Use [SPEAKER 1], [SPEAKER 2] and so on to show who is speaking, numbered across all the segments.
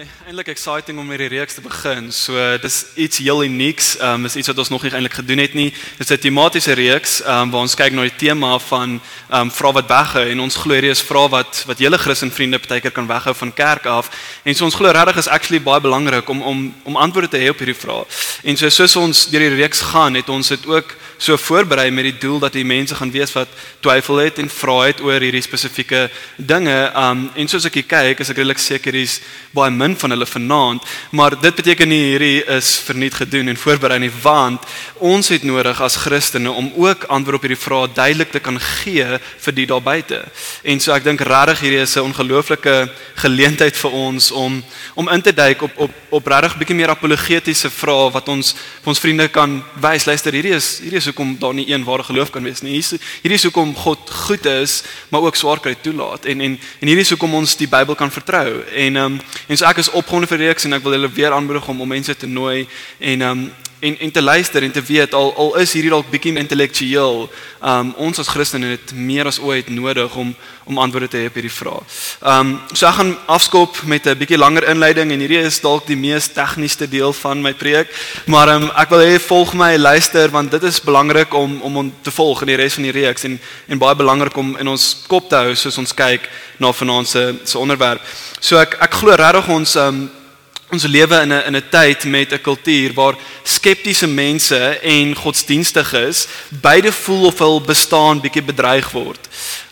[SPEAKER 1] My eintlik exciting om hierdie reeks te begin. So dis iets heel unieks. Ehm um, is iets wat ons nog nie eintlik gedoen het nie. Dis 'n tematiese reeks ehm um, waar ons kyk na die tema van ehm um, vra wat weghou en ons glo hierdie is vra wat wat julle Christen vriende partykeer kan weghou van kerk af. En so ons glo regtig is actually baie belangrik om om om antwoorde te hê op hierdie vrae. En so soos ons deur die reeks gaan, het ons dit ook so voorberei met die doel dat die mense gaan weet wat twyfel het en vra het oor hierdie spesifieke dinge. Um en soos ek kyk, is ek redelik seker hier's baie van hulle vanaand, maar dit beteken nie hierdie is verniet gedoen en voorberei nie, want ons het nodig as Christene om ook antwoord op hierdie vrae duidelik te kan gee vir die daar buite. En so ek dink regtig hierdie is 'n ongelooflike geleentheid vir ons om om in te duik op op op regtig bietjie meer apologetiese vrae wat ons vir ons vriende kan wys. Luister, hierdie is hierdie is hoekom daar nie een ware geloof kan wees nie. Hierdie hierdie is hoekom God goed is, maar ook swaar kry toelaat. En en en hierdie is hoekom ons die Bybel kan vertrou. En ehm um, en so ek is opgewonde vir reeks en ek wil julle weer aanmoedig om om mense te nooi en um, en en te luister en te weet al al is hierdie dalk bietjie intellektueel, um ons as Christene het meer as ooit nodig om om antwoorde te hê op hierdie vrae. Um so ek gaan afskop met 'n bietjie langer inleiding en hierdie is dalk die mees tegniese deel van my preek, maar um ek wil hê volg my luister want dit is belangrik om om om te volg in die res van die reeks en en baie belangrik om in ons kop te hou soos ons kyk na vanaand se se onderwerp. So ek ek glo regtig ons um Ons lewe in 'n in 'n tyd met 'n kultuur waar skeptiese mense en godsdienstiges beide voel of hul bestaan bietjie bedreig word.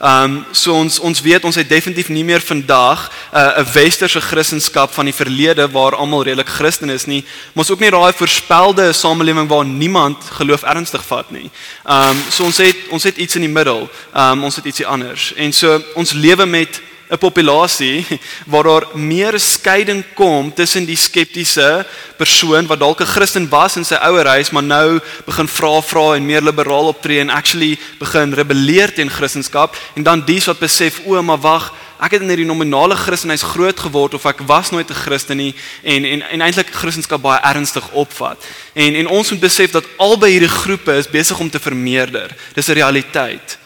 [SPEAKER 1] Um so ons ons weet ons het definitief nie meer vandag 'n uh, westerse Christendom van die verlede waar almal redelik Christen is nie, maar ons ook nie daai voorspelde samelewing waar niemand geloof ernstig vat nie. Um so ons het ons het iets in die middel. Um ons het ietsie anders. En so ons lewe met 'n populasie waar daar meer skeiding kom tussen die skeptiese persoon wat dalk 'n Christen was in sy ouer huis maar nou begin vra vra en meer liberaal optree en actually begin rebelleer teen Christendom en dan dies wat besef o maar wag ek het in hierdie nominale Christenhuis groot geword of ek was nooit 'n Christen nie en en en eintlik Christendom baie ernstig opvat. En en ons moet besef dat albei hierdie groepe is besig om te vermeerder. Dis 'n realiteit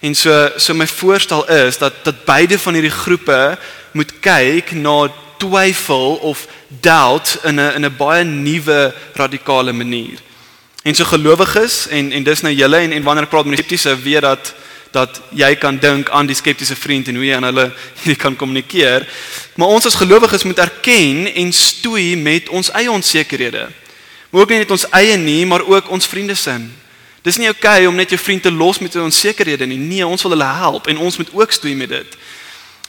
[SPEAKER 1] En so so my voorstel is dat dat beide van hierdie groepe moet kyk na twyfel of doubt in 'n in 'n baie nuwe radikale manier. En so gelowiges en en dis nou julle en en wanneer ek praat met skeptiese weet dat dat jy kan dink aan die skeptiese vriend en hoe jy aan hulle jy kan kommunikeer. Maar ons as gelowiges moet erken en stoei met ons eie onsekerhede. Maar ook nie net ons eie nie, maar ook ons vriende se. Dis nie oukei okay om net jou vriend te los met sy onsekerhede nie. Nee, ons wil hulle help en ons moet ook stoei met dit.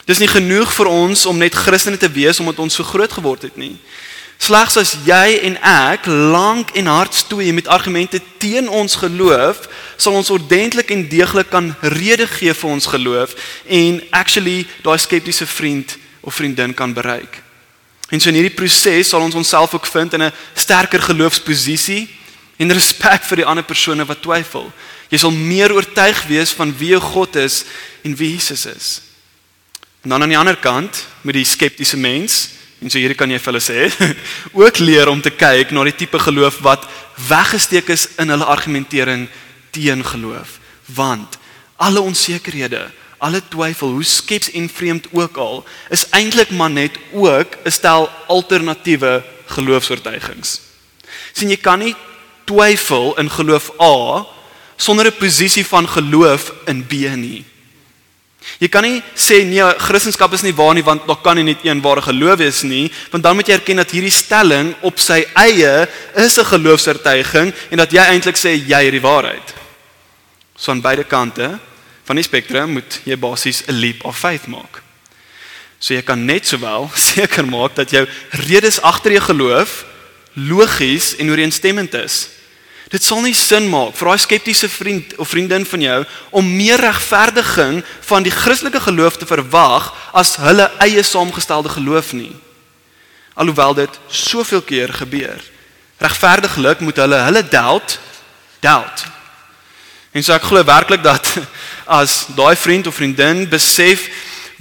[SPEAKER 1] Dis nie genoeg vir ons om net Christene te wees omdat ons so groot geword het nie. Slegs as jy en ek lank en hard stoei met argumente teen ons geloof, sal ons ordentlik en deeglik kan rede gee vir ons geloof en actually daai skeptiese vriend of vriendin kan bereik. En so in hierdie proses sal ons onsself ook vind in 'n sterker geloofsposisie en respek vir die ander persone wat twyfel. Jy sal meer oortuig wees van wie God is en wie Jesus is. En dan aan die ander kant met die skeptiese mens, en so hierdie kan jy vir hulle sê, ook leer om te kyk na die tipe geloof wat weggesteek is in hulle argumentering teen geloof, want alle onsekerhede, alle twyfel, hoe skeps en vreemd ook al, is eintlik maar net ook 'n stel alternatiewe geloofs-oortuigings. sien jy kan nie twyfel in geloof A sonder 'n posisie van geloof in B nie. Jy kan nie sê nee, Christendom is nie waar nie want daar kan nie net een ware geloof wees nie, want dan moet jy erken dat hierdie stelling op sy eie is 'n geloofsertuiging en dat jy eintlik sê jy het die waarheid. So aan beide kante van die spektrum moet jy basies 'n leap of faith maak. So jy kan net sowel seker maak dat jou redes agter jou geloof logies en ooreenstemmend is. Dit sal nie sin maak vir daai skeptiese vriend of vriendin van jou om meer regverdiging van die Christelike geloof te verwag as hulle eie saamgestelde geloof nie. Alhoewel dit soveel keer gebeur. Regverdiglik moet hulle hulle doubt doubt. En so ek glo werklik dat as daai vriend of vriendin besef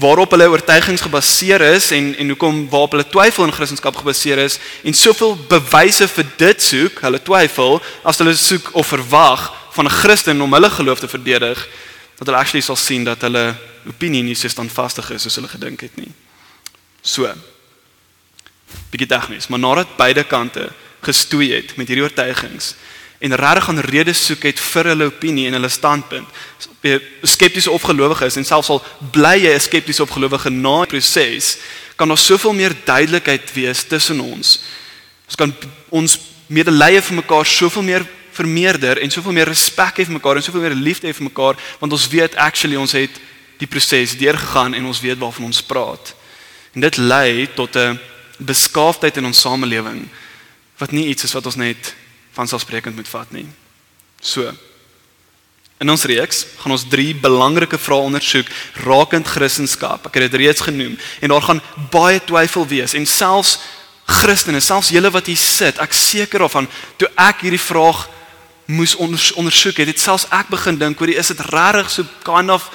[SPEAKER 1] waarop hulle oortuigings gebaseer is en en hoekom waarop hulle twyfel in Christendom gebaseer is en soveel bewyse vir dit soek, hulle twyfel as hulle soek of verwag van 'n Christen om hulle geloof te verdedig, dat hulle actually sal sien dat hulle opinie nie so standvastig is soos hulle gedink het nie. So. Bietjie tegnies, maar nadat beide kante gestoei het met hierdie oortuigings en regtig aan redes soek het vir hulle opinie en hulle standpunt, skepties of gelowige is en selfs al bly jy 'n skepties of gelowige na die proses, kan daar soveel meer duidelikheid wees tussen ons. Ons kan ons medelee vir mekaar soveel meer vermeerder en soveel meer respek hê vir mekaar en soveel meer liefde hê vir mekaar want ons weet actually ons het die proses deurgegaan en ons weet waarvan ons praat. En dit lei tot 'n beskaafdheid in ons samelewing wat nie iets is wat ons net van selfsprekend moet vat nie. So. In ons reeks gaan ons drie belangrike vrae ondersoek rakend Christendom. Ek het dit reeds genoem en daar gaan baie twyfel wees en selfs Christene, selfs julle wat hier sit, ek seker of van toe ek hierdie vraag moes ondersoek het, het selfs ek begin dink oor die is dit regtig so kind of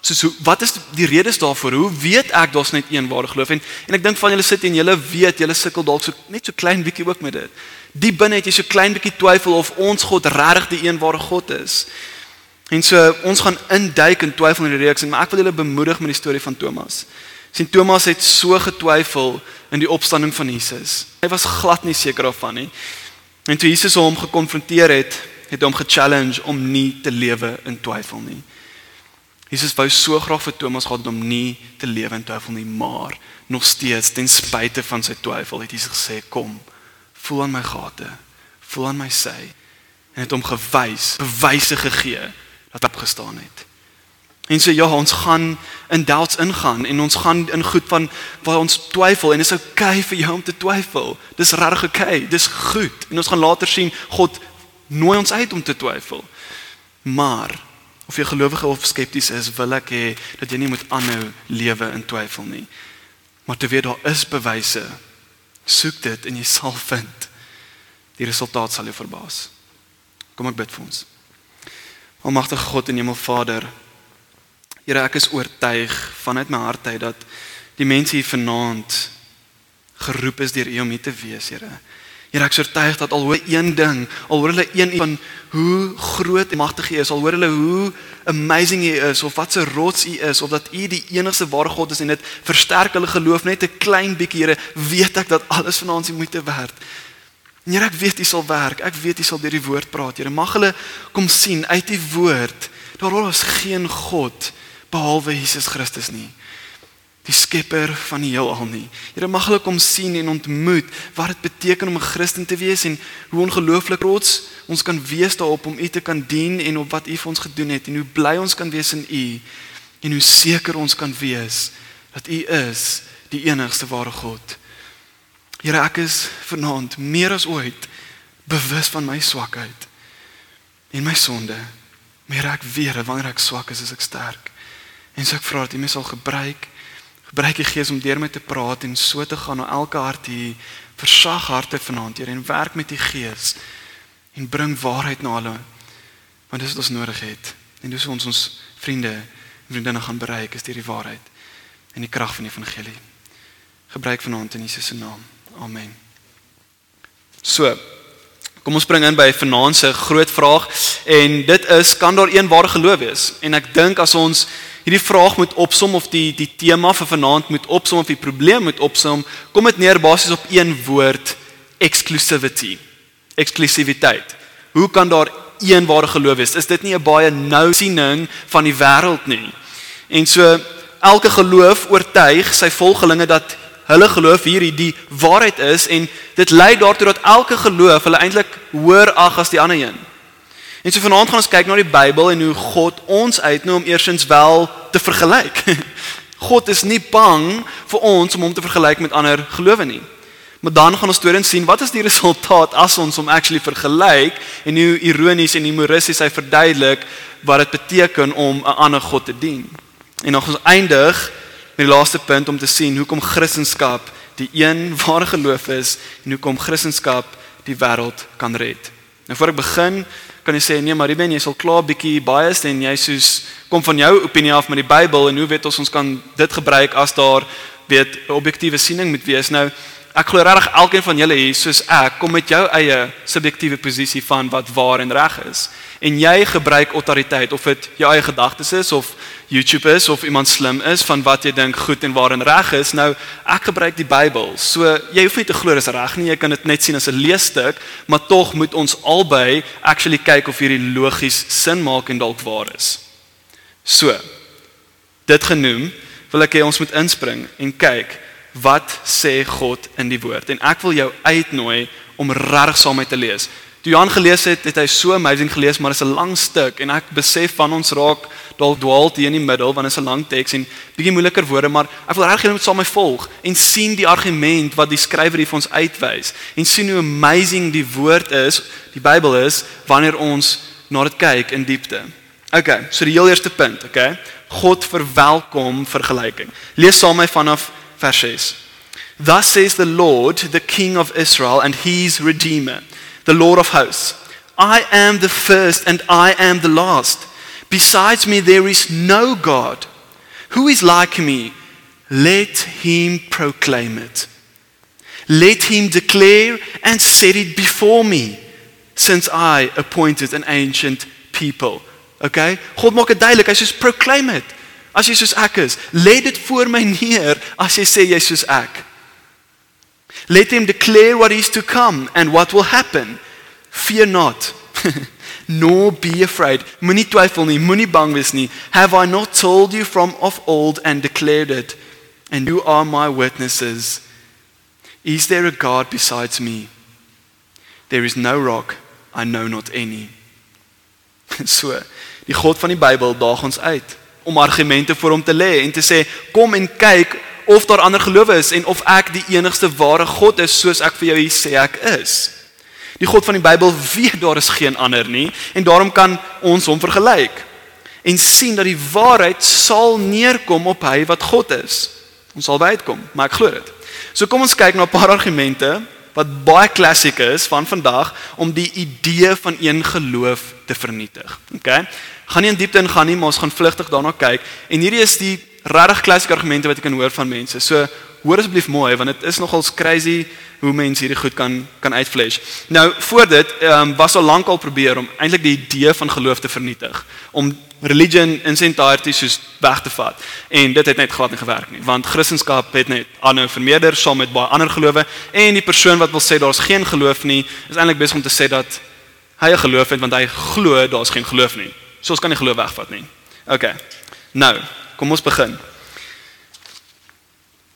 [SPEAKER 1] soos hoe wat is die redes daarvoor? Hoe weet ek daar's net een ware geloof? En en ek dink van julle sit en julle weet, julle sukkel dalk so net so klein bietjie ook met dit. Die binne het jy so klein bietjie twyfel of ons God regtig die een ware God is. En so ons gaan induik in twyfel in die reeks en maar ek wil julle bemoedig met die storie van Thomas. Sien Thomas het so getwyfel in die opstanding van Jesus. Hy was glad nie seker daarvan nie. En toe Jesus hom gekonfronteer het, het hy hom ge-challenge om nie te lewe in twyfel nie. Jesus wou so graag vir Thomas gehad om nie te lewe in twyfel nie, maar nog steeds ten spyte van sy twyfel het Jesus gesê kom, voel aan my gate, voel aan my sy en het hom gewys, bewyse gegee dat hy opgestaan het. En so, ja, ons gaan in doubts ingaan en ons gaan in goed van waar ons twyfel en dit is oukei okay vir jou om te twyfel. Dis regtig oukei, okay, dis goed. En ons gaan later sien God nooi ons uit om te twyfel. Maar of jy gelowige of skepties is, wil ek hê dat jy nie moet aanhou lewe in twyfel nie. Maar te weet daar is bewyse. Soek dit en jy sal vind. Die resultaat sal jou verbaas. Kom ek bid vir ons. Almagtige God en Hemelvader, Here, ek is oortuig vanuit my hart uit dat die mense hier vanaand geroep is deur U om hier te wees, Here. Here ek oortuig dat al hoor een ding, al hoor hulle een van hoe groot en magtig U is, al hoor hulle hoe amazing U is of wat 'n rots U is of dat U die enigste ware God is en dit versterk hulle geloof net 'n klein bietjie, Here, weet ek dat alles vanaand se moeite werd. Here ek weet U sal werk. Ek weet U sal deur die woord praat, Here. Mag hulle kom sien uit die woord daar is geen God behalwe Jesus Christus nie die skepper van die heelal nie. Here mag hulle kom sien en ontmoet wat dit beteken om 'n Christen te wees en hoe ongelooflik trots ons kan wees daarop om U te kan dien en op wat U vir ons gedoen het en hoe bly ons kan wees in U en hoe seker ons kan wees dat U is die enigste ware God. Here ek is vanaand meer as ooit bewus van my swakheid en my sonde. Meer ek weet wanneer ek swak is, is ek sterk. En so ek vra dat U my sal gebruik Gebruik die Gees om deur my te praat en so te gaan na elke hart hier versag harte vanaand hier en werk met die Gees en bring waarheid na hulle want dis wat ons nodig het. En dis ons ons vriende en vriendinne gaan bereik is deur die waarheid en die krag van die evangelie. Gebruik vanaand in Jesus se naam. Amen. So kom ons spring in by vanaand se groot vraag en dit is kan daar een ware geloof wees? En ek dink as ons hierdie vraag moet opsom of die die tema vir vanaand moet opsom of die probleem moet opsom, kom dit neer basies op een woord, exclusivity. Eksklusiwiteit. Hoe kan daar een ware geloof wees? Is dit nie 'n baie nou siening van die wêreld nie? En so elke geloof oortuig sy volgelinge dat hulle geloof hierdie die waarheid is en dit lei daartoe dat elke geloof hulle eintlik hoër ag as die ander een. En so vanaand gaan ons kyk na die Bybel en hoe God ons uitnooi om eersins wel te vergelyk. God is nie bang vir ons om hom te vergelyk met ander gelowe nie. Maar dan gaan ons tweedens sien wat is die resultaat as ons hom actually vergelyk en hoe ironies en humoristies hy verduidelik wat dit beteken om 'n ander God te dien. En dan gaan ons eindig met die laaste punt om te sien hoekom Christendom die een ware geloof is en hoekom Christendom die wêreld kan red. Nou voor ek begin, kan jy sê nee, maar Ruben, jy sal klaar bietjie biased en jy soos kom van jou opinie af met die Bybel en hoe weet ons ons kan dit gebruik as daar weet 'n objektiewe siening moet wees. Nou ek glo regtig elkeen van julle hier soos ek kom met jou eie subjektiewe posisie van wat waar en reg is en jy gebruik autoriteit of dit jou eie gedagtes is of YouTube is of iemand slim is van wat jy dink goed en waar en reg is. Nou ek gebruik die Bybel. So jy hoef nie te glo dis reg nie. Jy kan dit net sien as 'n leesstuk, maar tog moet ons albei actually kyk of hierdie logies sin maak en dalk waar is. So dit genoem, wil ek hê ons moet inspring en kyk wat sê God in die woord. En ek wil jou uitnooi om regtig saam met te lees. Toe Johan gelees het, het hy so amazing gelees, maar dit is 'n lang stuk en ek besef van ons raak dalk dwaal hier in die middel want dit is 'n lang teks en bietjie moeiliker woorde, maar ek wil regtig hê jy moet saam my volg en sien die argument wat die skrywer hier vir ons uitwys en sien hoe amazing die woord is, die Bybel is wanneer ons na dit kyk in diepte. Okay, so die heel eerste punt, okay? God verwelkom vergelyking. Lees saam my vanaf vers 6. Thus says the Lord, the King of Israel and his redeemer the Lord of hosts. I am the first and I am the last. Besides me, there is no God. Who is like me? Let him proclaim it. Let him declare and set it before me, since I appointed an ancient people. Okay? God maak dit duidelik. Hy sê proclaim it. As jy soos ek is, lê dit voor my neer as jy sê jy soos ek. Let him declare what is to come and what will happen. Fear not, nor be afraid. Moenie twyfel nie, moenie bang wees nie. Have I not told you from of old and declared it? And you are my witnesses. Is there a God besides me? There is no rock, I know not any. so, die God van die Bybel daag ons uit om argumente vir hom te lê en te sê kom en kyk of daar ander gelowe is en of ek die enigste ware God is soos ek vir jou hier sê ek is. Die God van die Bybel weet daar is geen ander nie en daarom kan ons hom vergelyk en sien dat die waarheid sal neerkom op hy wat God is. Ons sal by uitkom, maar ek glo dit. So kom ons kyk na 'n paar argumente wat baie klassiek is van vandag om die idee van een geloof te vernietig. OK? Gaan nie in diepte ingaan nie, maar ons gaan vlugtig daarna kyk en hierdie is die regtig klassieke argumente wat ek kan hoor van mense. So hoor asseblief mooi want dit is nogals crazy hoe mense hierdie goed kan kan uitflash. Nou voor dit um, was al lank al probeer om eintlik die idee van geloof te vernietig, om religion in sy entirety soos weg te vat. En dit het net glad nie gewerk nie, want Christendom het net aanhou vermeerder saam met baie ander gelowe en die persoon wat wil sê daar's geen geloof nie, is eintlik besig om te sê dat hy 'n geloof het want hy glo daar's geen geloof nie. So ons kan nie geloof wegvat nie. OK. Nou, Kom ons begin.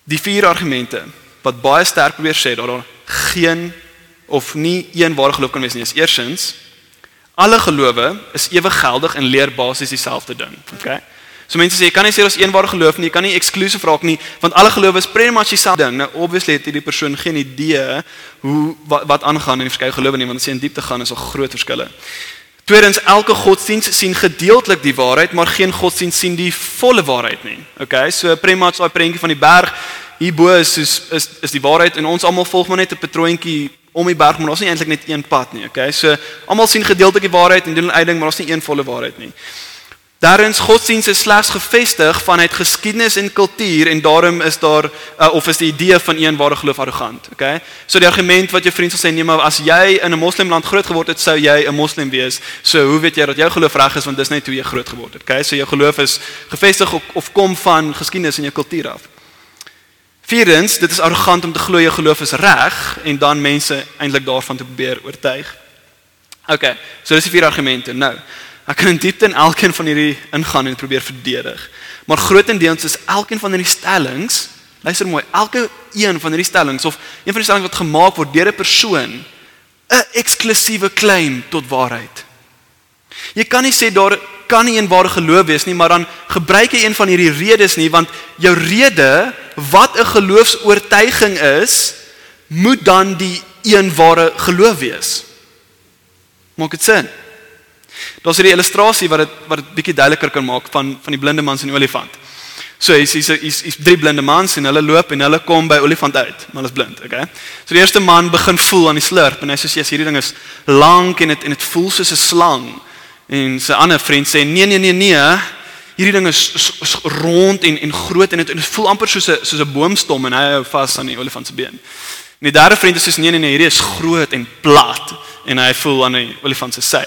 [SPEAKER 1] Die vier argumente wat baie sterk probeer sê dat daar geen of nie een ware geloof kan wees nie. Eerstens, alle gelowe is ewe geldig en leer basies dieselfde ding. Okay? So mense sê jy kan nie sê daar's een ware geloof nie, jy kan nie eksklusief raak nie, want alle gelowe is pretty much dieselfde ding. Nou obviously het hierdie persoon geen idee hoe wat, wat aangaan in die verskeie gelowe nie, want as jy in diepte gaan is daar groot verskille. Tweedens elke godsdiens sien gedeeltelik die waarheid, maar geen godsdiens sien die volle waarheid nie. Okay, so premats daai prentjie van die berg hierbo is is is, is die waarheid en ons almal volg maar net 'n patroontjie om die berg, maar daar's nie eintlik net een pad nie. Okay, so almal sien gedeeltelik die waarheid en doen 'n uitding, maar daar's nie een volle waarheid nie. Godsdienst is slegs gevestig vanuit geskiedenis en kultuur en daarom is daar uh, of is die idee van een ware geloof arrogant, okay? So die argument wat jou vriend sal sê nee, maar as jy in 'n moslimland groot geword het, sou jy 'n moslim wees. So hoe weet jy dat jou geloof reg is want dis net hoe jy groot geword het, okay? So jou geloof is gevestig of, of kom van geskiedenis en jou kultuur af. Vierdens, dit is arrogant om te glo jou geloof is reg en dan mense eintlik daarvan te probeer oortuig. Okay, so dis die vier argumente. Nou, Ek kan in diepte in elkeen van hierdie ingaan en probeer verdedig. Maar grootendeels is elkeen van hierdie stellings, luister mooi, elke een van hierdie stellings of een van die stellings wat gemaak word deur 'n persoon 'n eksklusiewe claim tot waarheid. Jy kan nie sê daar kan nie een ware geloof wees nie, maar dan gebruik jy een van hierdie redes nie want jou rede wat 'n geloofs-oortuiging is, moet dan die een ware geloof wees. Maak dit sin? Daar's hierdie illustrasie wat dit wat dit bietjie duideliker kan maak van van die blinde man en die olifant. So hy's hy's hy's hy's drie blinde mans en hulle loop en hulle kom by olifant uit, maar hulle is blind, okay? So die eerste man begin voel aan die slurp en hy sê yes, hierdie ding is lank en dit en dit voel soos 'n slang. En sy ander vriend sê nee nee nee nee, hierdie ding is, is, is rond en en groot en dit en dit voel amper soos 'n soos 'n boomstom en hy hou vas aan die olifant se been. En die derde vriend sê nee nee nee, hierdie is groot en plat en hy voel aan die olifant se sy.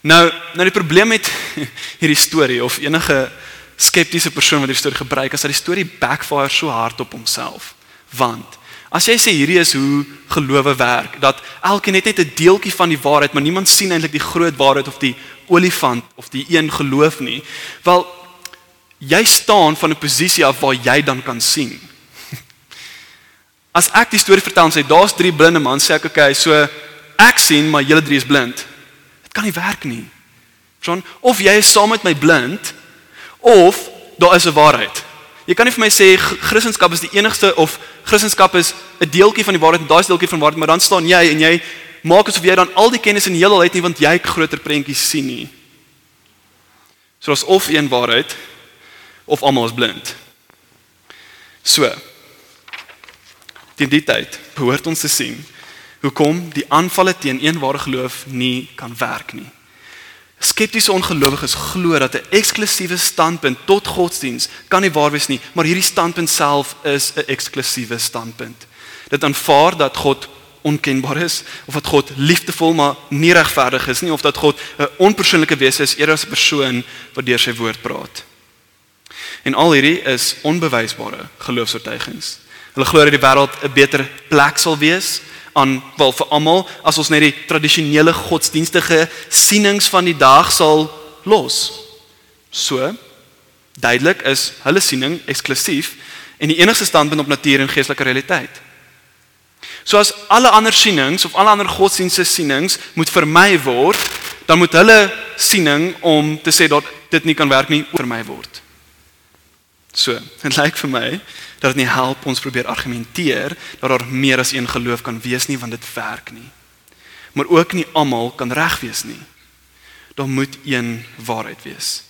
[SPEAKER 1] Nou, nou die probleem met hierdie storie of enige skeptiese persoon wat hierdie storie gebruik, is dat die storie backfire so hard op homself. Want as jy sê hierdie is hoe gelowe werk, dat elkeen net net 'n deeltjie van die waarheid, maar niemand sien eintlik die groot waarheid of die olifant of die een geloof nie. Wel jy staan van 'n posisie af waar jy dan kan sien. As ek die storie vertel en sê daar's drie blinde mans, sê ek okay, so ek sien maar julle drie is blind. Dit kan nie werk nie. Verstaan? Of jy is saam met my blind of daar is 'n waarheid. Jy kan nie vir my sê Christendom is die enigste of Christendom is 'n deeltjie van die waarheid en daai is deeltjie van waarheid, maar dan staan jy en jy maak asof jy dan al die kennis in die heelal het nie want jy groter prentjies sien nie. So as of een waarheid of almal is blind. So. Die tyd behoort ons te sien hoekom die aanvalle teen eenware geloof nie kan werk nie. Skeptiese ongelowiges glo dat 'n eksklusiewe standpunt tot godsdiens kan nie waar wees nie, maar hierdie standpunt self is 'n eksklusiewe standpunt. Dit aanvaar dat God onkenbaar is of dat God liefdevol maar nie regverdig is nie of dat God 'n onpersoonlike wese is eerder as 'n persoon wat deur sy woord praat. En al hierdie is onbewysbare geloofsvertuigings. Hulle glo dat die wêreld 'n beter plek sal wees aan wel vir almal as ons net die tradisionele godsdienstige sienings van die dag sal los. So duidelik is hulle siening eksklusief en die enigste standpunt op natuur en geestelike realiteit. So as alle ander sienings of alle ander godsdienste sienings moet vermy word, dan moet hulle siening om te sê dat dit nie kan werk nie vermy word. So, dit lyk vir my dat dit nie help ons probeer argumenteer dat daar meer as een geloof kan wees nie want dit werk nie. Maar ook nie almal kan reg wees nie. Daar moet een waarheid wees.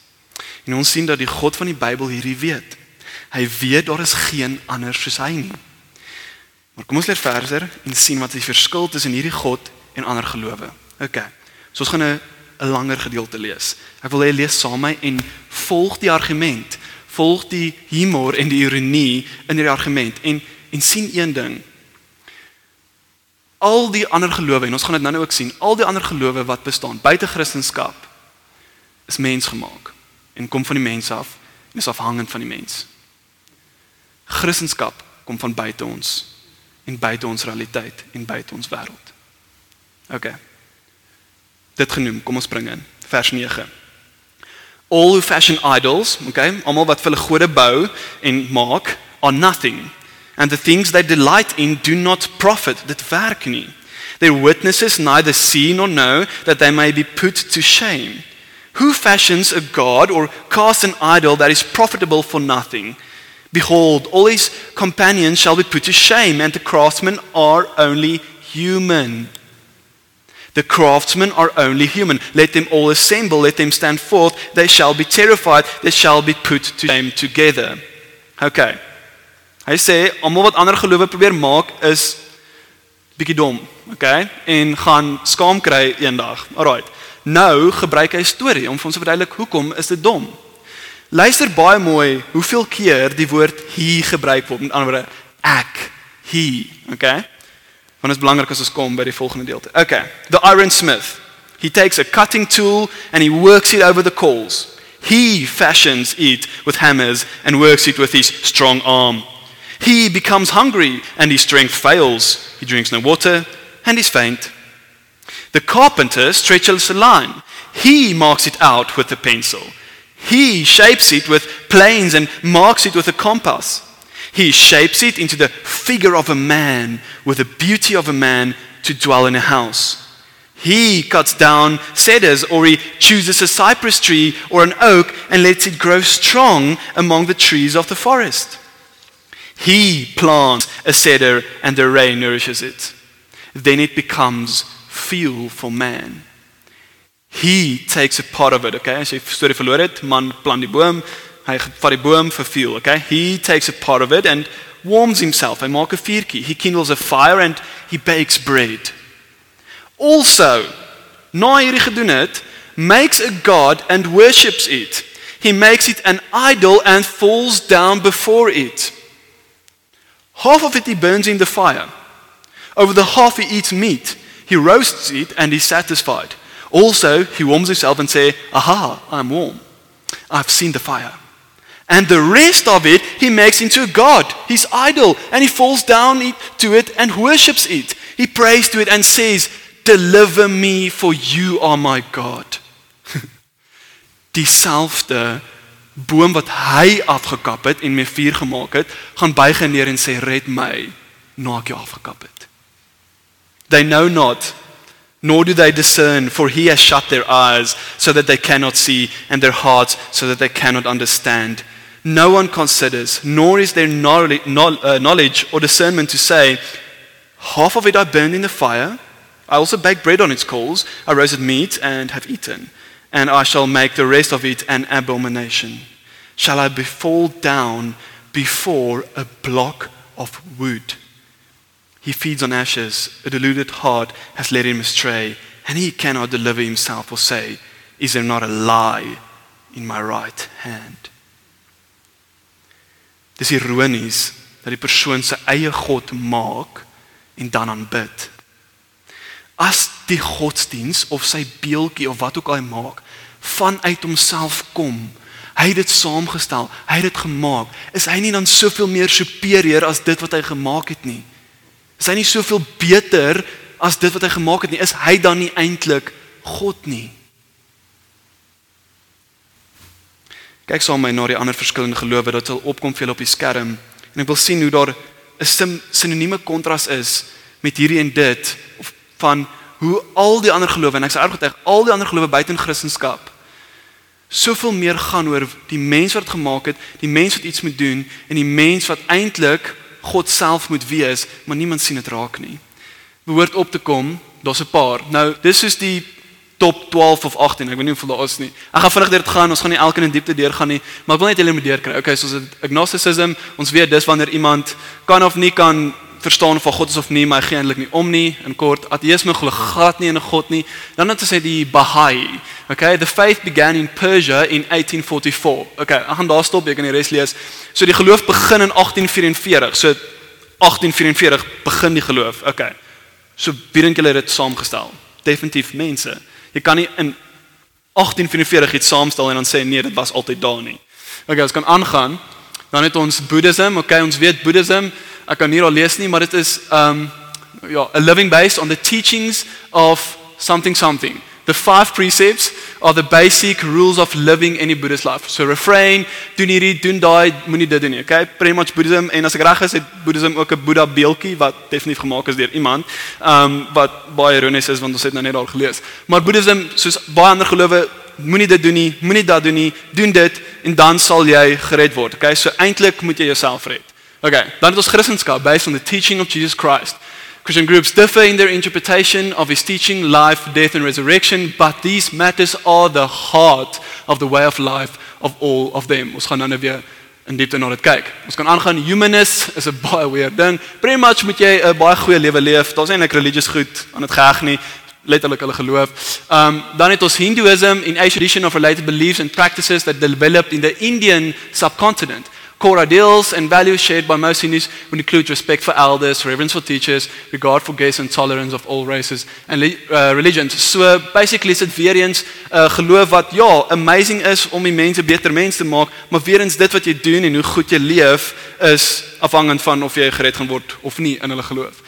[SPEAKER 1] En ons sien dat die God van die Bybel hierdie weet. Hy weet daar is geen ander soos hy nie. Maar kom ons leer verder en sien wat die verskil tussen hierdie God en ander gelowe. OK. So ons gaan 'n 'n langer gedeelte lees. Ek wil hê jy lees saam met my en volg die argument volg die humor en die ironie in hierdie argument en en sien een ding. Al die ander gelowe en ons gaan dit nou-nou ook sien, al die ander gelowe wat bestaan buite Christendom is mensgemaak en kom van die mens af en is afhangend van die mens. Christendom kom van buite ons en buite ons realiteit en buite ons wêreld. OK. Dit genoem, kom ons spring in vers 9 all who fashion idols, okay, almal wat vir hulle gode bou en maak, are nothing. And the things they delight in do not profit. Dit werk nie. Their witnesses neither see nor know that they may be put to shame. Who fashions a god or casts an idol that is profitable for nothing? Behold, all his companions shall be put to shame, and the craftsmen are only human. The craftsmen are only human. Let them all assemble, let them stand forth. They shall be terrified, they shall be put to shame together. Okay. Hy sê almal wat ander gelowe probeer maak is bietjie dom, okay? En gaan skaam kry eendag. Alraight. Nou gebruik hy storie om vir ons te verduidelik hoekom is dit dom. Luister baie mooi hoeveel keer die woord he gebruik word. Met ander woorde ek, he, okay? Want dit is belangrik as ons kom by die volgende deelte. Okay, the iron smith. He takes a cutting tool and he works it over the coals. He fashions it with hammers and works it with his strong arm. He becomes hungry and his strength fails. He drinks no water and is faint. The carpenter stretches a line. He marks it out with a pencil. He shapes it with planes and marks it with a compass. He shapes it into the figure of a man with the beauty of a man to dwell in a house. He cuts down cedars or he chooses a cypress tree or an oak and lets it grow strong among the trees of the forest. He plants a cedar and the rain nourishes it. Then it becomes fuel for man. He takes a part of it, okay? As jy storie verloor het, man plant die boom, Hy vat die boom vir fuel, okay? He takes a part of it and warms himself. Hy maak 'n vuurtjie. He kindles a fire and he bakes bread. Also, na hierdie gedoen het, makes a god and worships it. He makes it an idol and falls down before it. Half of it he burns in the fire. Over the half he eats meat. He roasts it and is satisfied. Also, he warms himself and says, Aha, I'm warm. I've seen the fire. And the rest of it he makes into a god, his idol, and he falls down to it and worships it. He prays to it and says, Deliver me, for you are my God. Dieselfde boom wat hy afgekap het en mee vuur gemaak het, gaan buig neer en sê red my na ek jou afgekap het. They know not nor do they discern for he has shut their eyes so that they cannot see and their hearts so that they cannot understand. No one considers nor is there uh, knowledge or discernment to say half of it I burned in the fire I also baked bread on its coals I roasted meat and have eaten and I shall make the rest of it an abomination. Shall I be fall down before a block of wood? He feeds on ashes. A deluded heart has led him astray, and he cannot deliver himself or say, Is there not a lie in my right hand? Dis ironies dat die persoon sy eie god maak en dan aanbid. As die godsdiens of sy beeldjie of wat ook al hy maak vanuit homself kom, hy het dit saamgestel, hy het dit gemaak, is hy nie dan soveel meer superieur as dit wat hy gemaak het nie? Is hy nie soveel beter as dit wat hy gemaak het nie? Is hy dan nie eintlik God nie? Kyk saam met my na die ander verskillende gelowe wat sal opkom vir julle op die skerm en ek wil sien hoe daar 'n sinonieme kontras is met hierdie en dit van hoe al die ander gelowe en ek sê erg al die ander gelowe buite in Christendom soveel meer gaan oor die mens wat dit gemaak het, die mens wat iets moet doen en die mens wat eintlik God self moet wees, maar niemand sien dit raak nie. Behoort op te kom, daar's 'n paar. Nou, dis is die top 12 of 18. Ek weet nie hoeveel daar is nie. Ek gaan vinnig deur dit gaan. Ons gaan nie elkeen in diepte deur gaan nie, maar ek wil net julle moet deur kry. Okay, soos agnosticism, ons weet dis wanneer iemand kan of nie kan verstaan of God is of nie, maar hy gee eintlik nie om nie. In kort, ateïsme glo glad nie in 'n God nie. Dan het ons die Baha'i. Okay, the faith began in Persia in 1844. Okay, ek gaan daar stop, jy kan die res lees. So die geloof begin in 1844. So 1844 begin die geloof. Okay. So wie dink julle het dit saamgestel? Definitief mense. Jy kan nie in 1844 iets saamstel en dan sê nee, dit was altyd daar nie. Okay, ons kan aangaan. Dan het ons Boeddhism. Okay, ons weet Boeddhism ek kan nie al lees nie, maar dit is um ja, a living based on the teachings of something something. The five precepts are the basic rules of living any Buddhist life. So refrain, doen hierdie, doen daai, moenie dit doen nie. Okay? Pretty much Buddhism en as ek reg is, het Buddhism ook 'n Buddha beeldjie wat definitief gemaak is deur iemand. Um wat baie ironies is want ons het nou net al gelees. Maar Buddhism, soos baie ander gelowe, moenie dit doen nie, moenie dat doen nie, doen dit en dan sal jy gered word. Okay? So eintlik moet jy jouself red. Okay, dan het ons Christendom based on the teaching of Jesus Christ. Christian groups differ in their interpretation of his teaching, life, death and resurrection, but these matters are the heart of the way of life of all of them. Ons gaan nou net weer in diepte na dit kyk. Ons kan aangaan humanist is 'n baie weird ding. Pretty much moet jy 'n baie goeie lewe leef. Daar's eintlik religious goed aan dit geheg nie letterlik hulle geloof. Um dan het ons Hinduism in Asian tradition of related beliefs and practices that developed in the Indian subcontinent. Core ideals and values shared by most Hindus would include respect for elders, reverence for teachers, regard for guests, and tolerance of all races and uh, religions. So basically is dit weer eens 'n uh, geloof wat ja, amazing is om die mense beter mense te maak, maar weer eens dit wat jy doen en hoe goed jy leef is afhangend van of jy gered gaan word of nie in hulle geloof.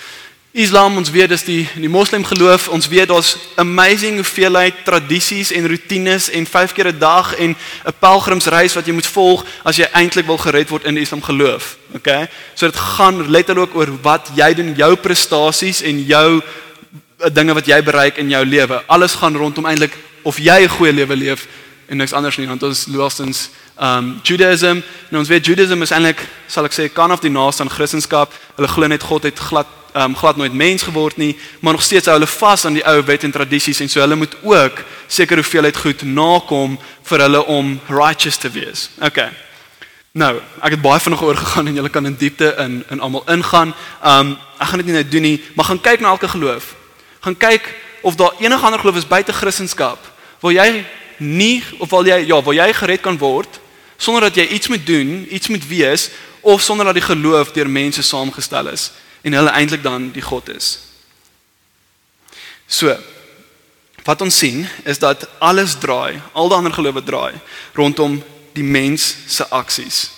[SPEAKER 1] Islam ons weet dis die die moslim geloof ons weet daar's amazing hoeveelheid tradisies en rotines en 5 keer 'n dag en 'n pelgrimsreis wat jy moet volg as jy eintlik wil gered word in die Islam geloof. Okay? So dit gaan letterlik oor wat jy doen, jou prestasies en jou eh, dinge wat jy bereik in jou lewe. Alles gaan rondom eintlik of jy 'n goeie lewe leef en niks anders nie want ons laastens um Judaism en ons weet Judaism is eintlik sal ek sê kan of die naaste aan Christendom. Hulle glo net God het glad um, glad nooit mens geword nie, maar nog steeds hou hulle vas aan die ou wet en tradisies en so hulle moet ook seker hoeveelheid goed nakom vir hulle om righteous te wees. Okay. Nou, ek het baie vinnig oor gegaan en julle kan in diepte in in almal ingaan. Um ek gaan dit nie nou doen nie, maar gaan kyk na elke geloof. Gaan kyk of daar enige ander geloof is buite Christendom waar jy nie of wil jy ja, waar jy gered kan word sonder dat jy iets moet doen, iets moet wees of sonder dat die geloof deur mense saamgestel is en hulle eintlik dan die God is. So, wat ons sien is dat alles draai, al die ander gelowe draai rondom die mens se aksies.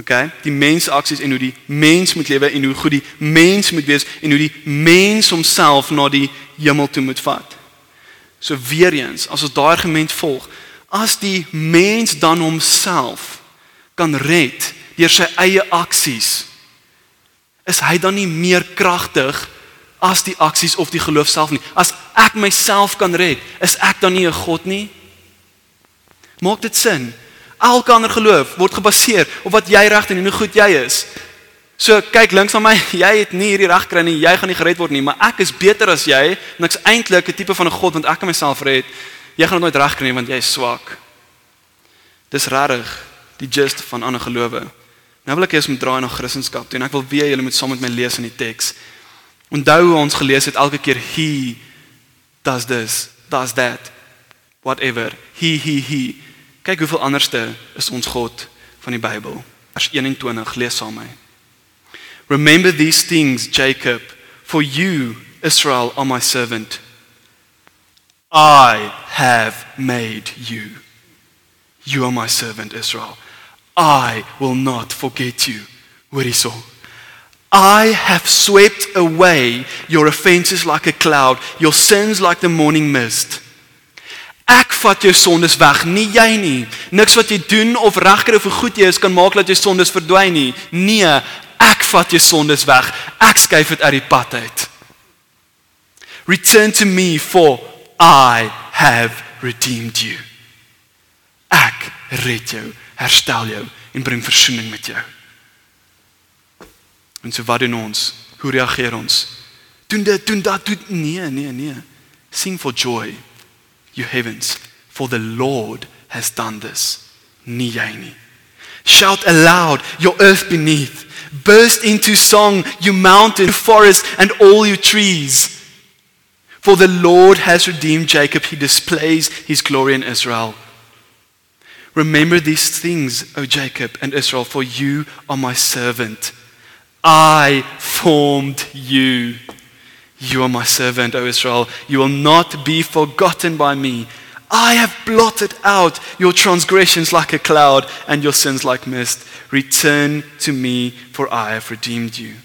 [SPEAKER 1] OK, die mens aksies en hoe die mens moet lewe en hoe goed die mens moet wees en hoe die mens homself na die hemel toe moet vat. So weer eens, as ons daai argument volg, as die mens dan homself kan red deur sy eie aksies, is hy dan nie meer kragtig as die aksies of die geloof self nie. As ek myself kan red, is ek dan nie 'n God nie? Maak dit sin? Elke ander geloof word gebaseer op wat jy reg doen en hoe goed jy is. So kyk links aan my, jy het nie hierdie reg kry nie, jy gaan nie gered word nie, maar ek is beter as jy en ek's eintlik 'n tipe van 'n God want ek kan myself red. Jy gaan dit nooit reg kry nie want jy is swak. Dis rarig die gist van ander gelowe. Nou wil ek eers met draai na Christendom toe en ek wil weer julle moet saam met my lees in die teks. Onthou hoe ons gelees het elke keer he does this, does that, whatever. He he he. Kyk hoeveel anderste is ons God van die Bybel. Vers 21 lees saam met my. Remember these things Jacob, for you Israel are my servant. I have made you. You are my servant Israel. I will not forget you. Hoor hierso. I have swept away your offenses like a cloud, your sins like the morning mist. Ek vat jou sondes weg, nie jy nie. Niks wat jy doen of regkry of goed jy is kan maak dat jou sondes verdwyn nie. Nee, ek vat jou sondes weg. Ek skuif dit uit die pad uit. Return to me for I have redeemed you. Ek red jou, herstel jou en bring verzoening met jou. En so wat doen ons? Hoe reageer ons? Doen dit, doen dat, doen nee, nee, nee. Sing for joy, you heavens, for the Lord has done this. Nie jy nie. Shout aloud, your earth beneath. Burst into song, you mountain, forest and all you trees. For the Lord has redeemed Jacob, he displays his glory in Israel. Remember these things, O Jacob and Israel, for you are my servant. I formed you. You are my servant, O Israel. You will not be forgotten by me. I have blotted out your transgressions like a cloud and your sins like mist. Return to me, for I have redeemed you.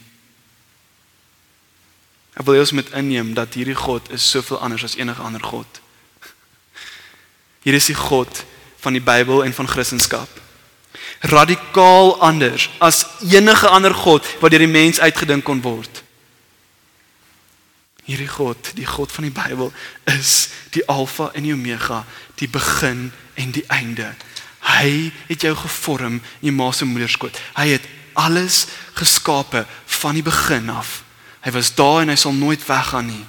[SPEAKER 1] Ek wil eers met inneem dat hierdie God is soveel anders as enige ander God. Hier is die God van die Bybel en van Christendom radikaal anders as enige ander god wat deur die mens uitgedink kon word. Hierdie God, die God van die Bybel, is die Alfa en die Omega, die begin en die einde. Hy het jou gevorm in jou ma se moederskoot. Hy het alles geskape van die begin af. Hy was daar en hy sal nooit weggaan nie.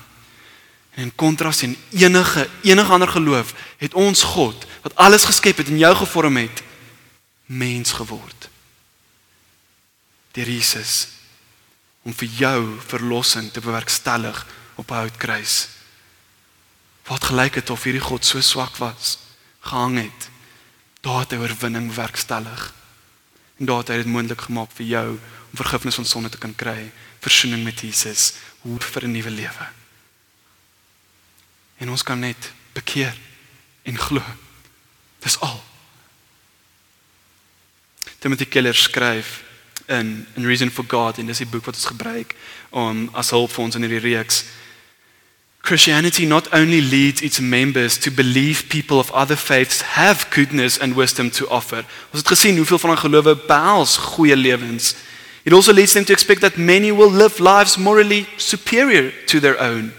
[SPEAKER 1] En in kontras en enige enige ander geloof het ons God wat alles geskep het en jou gevorm het, mens geword. Deur Jesus om vir jou verlossing te bewerkstellig op 'n houtkruis. Wat gelyk het of hierdie God so swak was, gehang het. Daar het hy oorwinning bewerkstellig. En daar het hy dit moontlik gemaak vir jou om vergifnis van sonde te kan kry, verzoening met Jesus, hoop vir 'n nuwe lewe. En ons kan net bekeer en glo. Dis al. Timothy Keller skryf in in Reason for God en dis die boek wat ons gebruik om as hulp vir ons in hierdie reeks. Christianity not only leads its members to believe people of other faiths have goodness and wisdom to offer. Ons het gesien hoeveel van ons gelowe behels goeie lewens. It also leads them to expect that many will live lives morally superior to their own.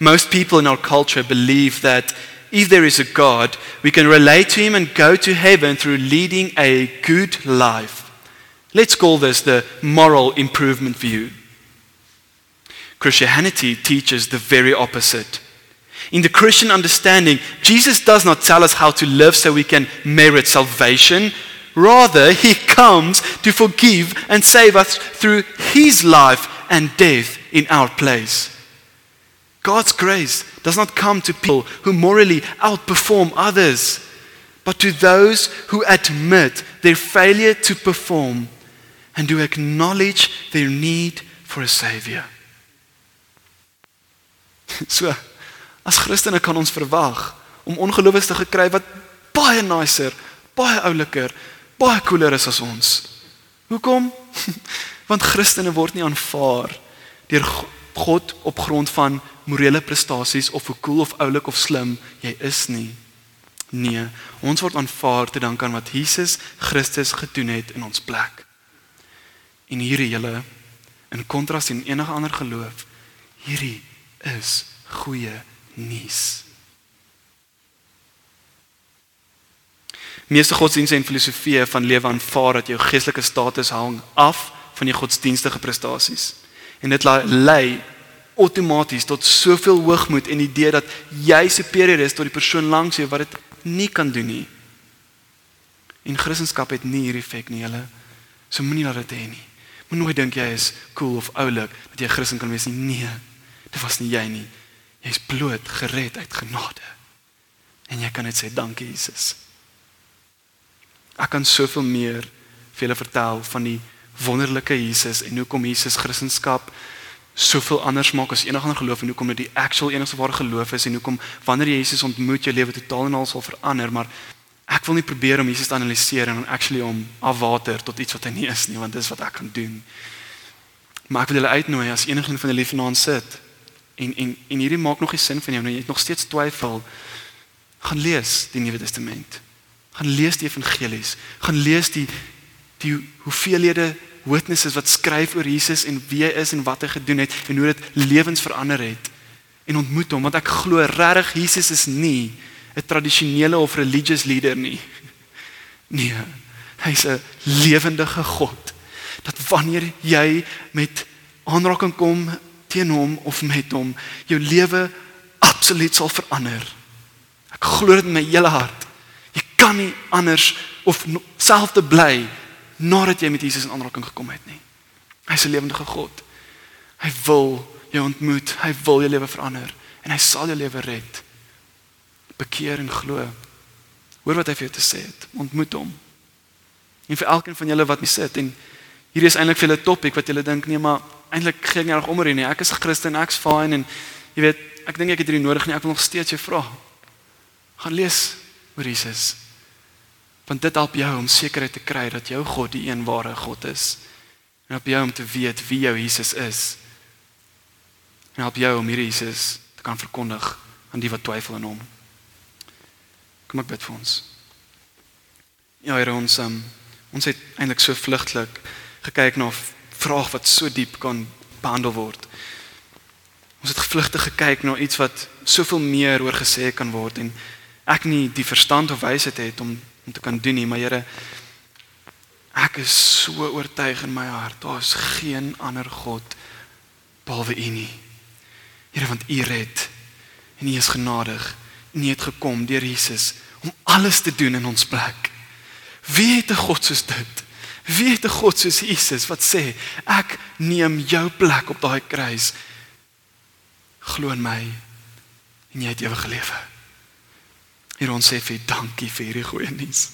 [SPEAKER 1] Most people in our culture believe that if there is a God, we can relate to Him and go to heaven through leading a good life. Let's call this the moral improvement view. Christianity teaches the very opposite. In the Christian understanding, Jesus does not tell us how to live so we can merit salvation. Rather, he comes to forgive and save us through his life and death in our place. God's grace does not come to people who morally outperform others, but to those who admit their failure to perform and who acknowledge their need for a savior. So, as Christene kan ons verwag om ongelowiges te gekry wat baie nicer, baie ouliker, baie cooler is as ons. Hoekom? Want Christene word nie aanvaar deur God op grond van morele prestasies of hoe cool of oulik of slim jy is nie. Nee, ons word aanvaar te dank aan wat Jesus Christus gedoen het in ons plek. En hierdie julle in kontras teen enige ander geloof, hierdie is goeie nuus. Meeste godsdienste en filosofieë van lewe aanvaar dat jou geestelike status hang af van jou godsdienstige prestasies. En dit lei outomaties tot soveel hoogmoed en idee dat jy superieur is tot die persoon langs jou wat dit nie kan doen nie. En Christendom het nie hierdie effek nie, hulle. So moenie laat dit hê nie. Moenie nooit dink jy is cool of oulik dat jy Christen kan wees nie. Nee. Dit was nie jy nie. Jy's bloot gered uit genade. En jy kan net sê dankie Jesus. Ek kan soveel meer vir julle vertel van die wonderlike Jesus en hoekom Jesus Christendom soveel anders maak as enige ander geloof en hoekom dit die actual enigste ware geloof is en hoekom wanneer jy Jesus ontmoet jou lewe totaal en al sal verander maar ek wil nie probeer om Jesus te analiseer en actually om afwater tot iets wat hy nie is nie want dis wat ek kan doen. Maar ek wil julle uitnooi as enigiemand van julle vanaand sit en en en hierdie maak nog nie sin van jou nou jy het nog steeds twyfel. Gaan lees die Nuwe Testament gaan lees die evangelies gaan lees die die hoeveelhede witnesses wat skryf oor Jesus en wie hy is en wat hy gedoen het en hoe dit lewens verander het en ontmoet hom want ek glo regtig Jesus is nie 'n tradisionele of religious leader nie. Nee, hy's 'n lewendige God. Dat wanneer jy met aanraking kom teen hom of met hom, jou lewe absoluut sal verander. Ek glo dit met my hele hart. Kan nie anders of self te bly nadat jy met Jesus in aanraking gekom het nie. Hy's 'n lewende God. Hy wil jou ontmoet, hy wil jou lewe verander en hy sal jou lewe red. Bekeer en glo. Hoor wat hy vir jou te sê het. Ontmoet hom. En vir elkeen van julle wat hier sit en hier is eintlik vir julle topik wat julle dink nee maar eintlik gee ek nie reg om oor nie. Ek is Christen, ek's fine en jy weet, ek dink ek het hierdie nodig nie. Ek wil nog steeds jou vra. Gaan lees oor Jesus want dit help jou om sekerheid te kry dat jou God die een ware God is. En help jou om te weet wie jou Jesus is. En help jou om hierdie Jesus te kan verkondig aan die wat twyfel in hom. Kom ek bid vir ons. Ja, Here ons um, ons het eintlik so vlugtelik gekyk na 'n vraag wat so diep kan behandel word. Ons het gevlugtig gekyk na iets wat soveel meer oor gesê kan word en ek nie die verstand of wysheid het om om te kan doen nie, maar Here ek is so oortuig in my hart, daar is geen ander God behalwe U nie. Here, want U red en U is genadig en U het gekom deur Jesus om alles te doen in ons plek. Wie het 'n God soos dit? Wie het 'n God soos Jesus wat sê ek neem jou plek op daai kruis? Glo in my en jy het ewige lewe. Here ons sê vir dankie vir hierdie goeie nuus.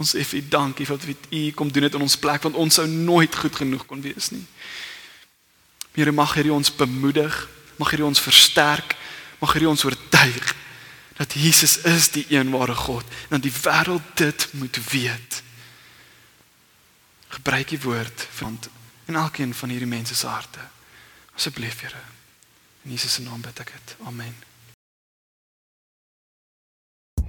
[SPEAKER 1] Ons sê vir dankie wat u kom doen dit in ons plek want ons sou nooit goed genoeg kon wees nie. Here mag hierdie ons bemoedig, mag hierdie ons versterk, mag hierdie ons oortuig dat Jesus is die een ware God en dat die wêreld dit moet weet. Gebruik die woord van in elkeen van hierdie mense se harte. Asseblief Here. In Jesus se naam bid ek dit. Amen.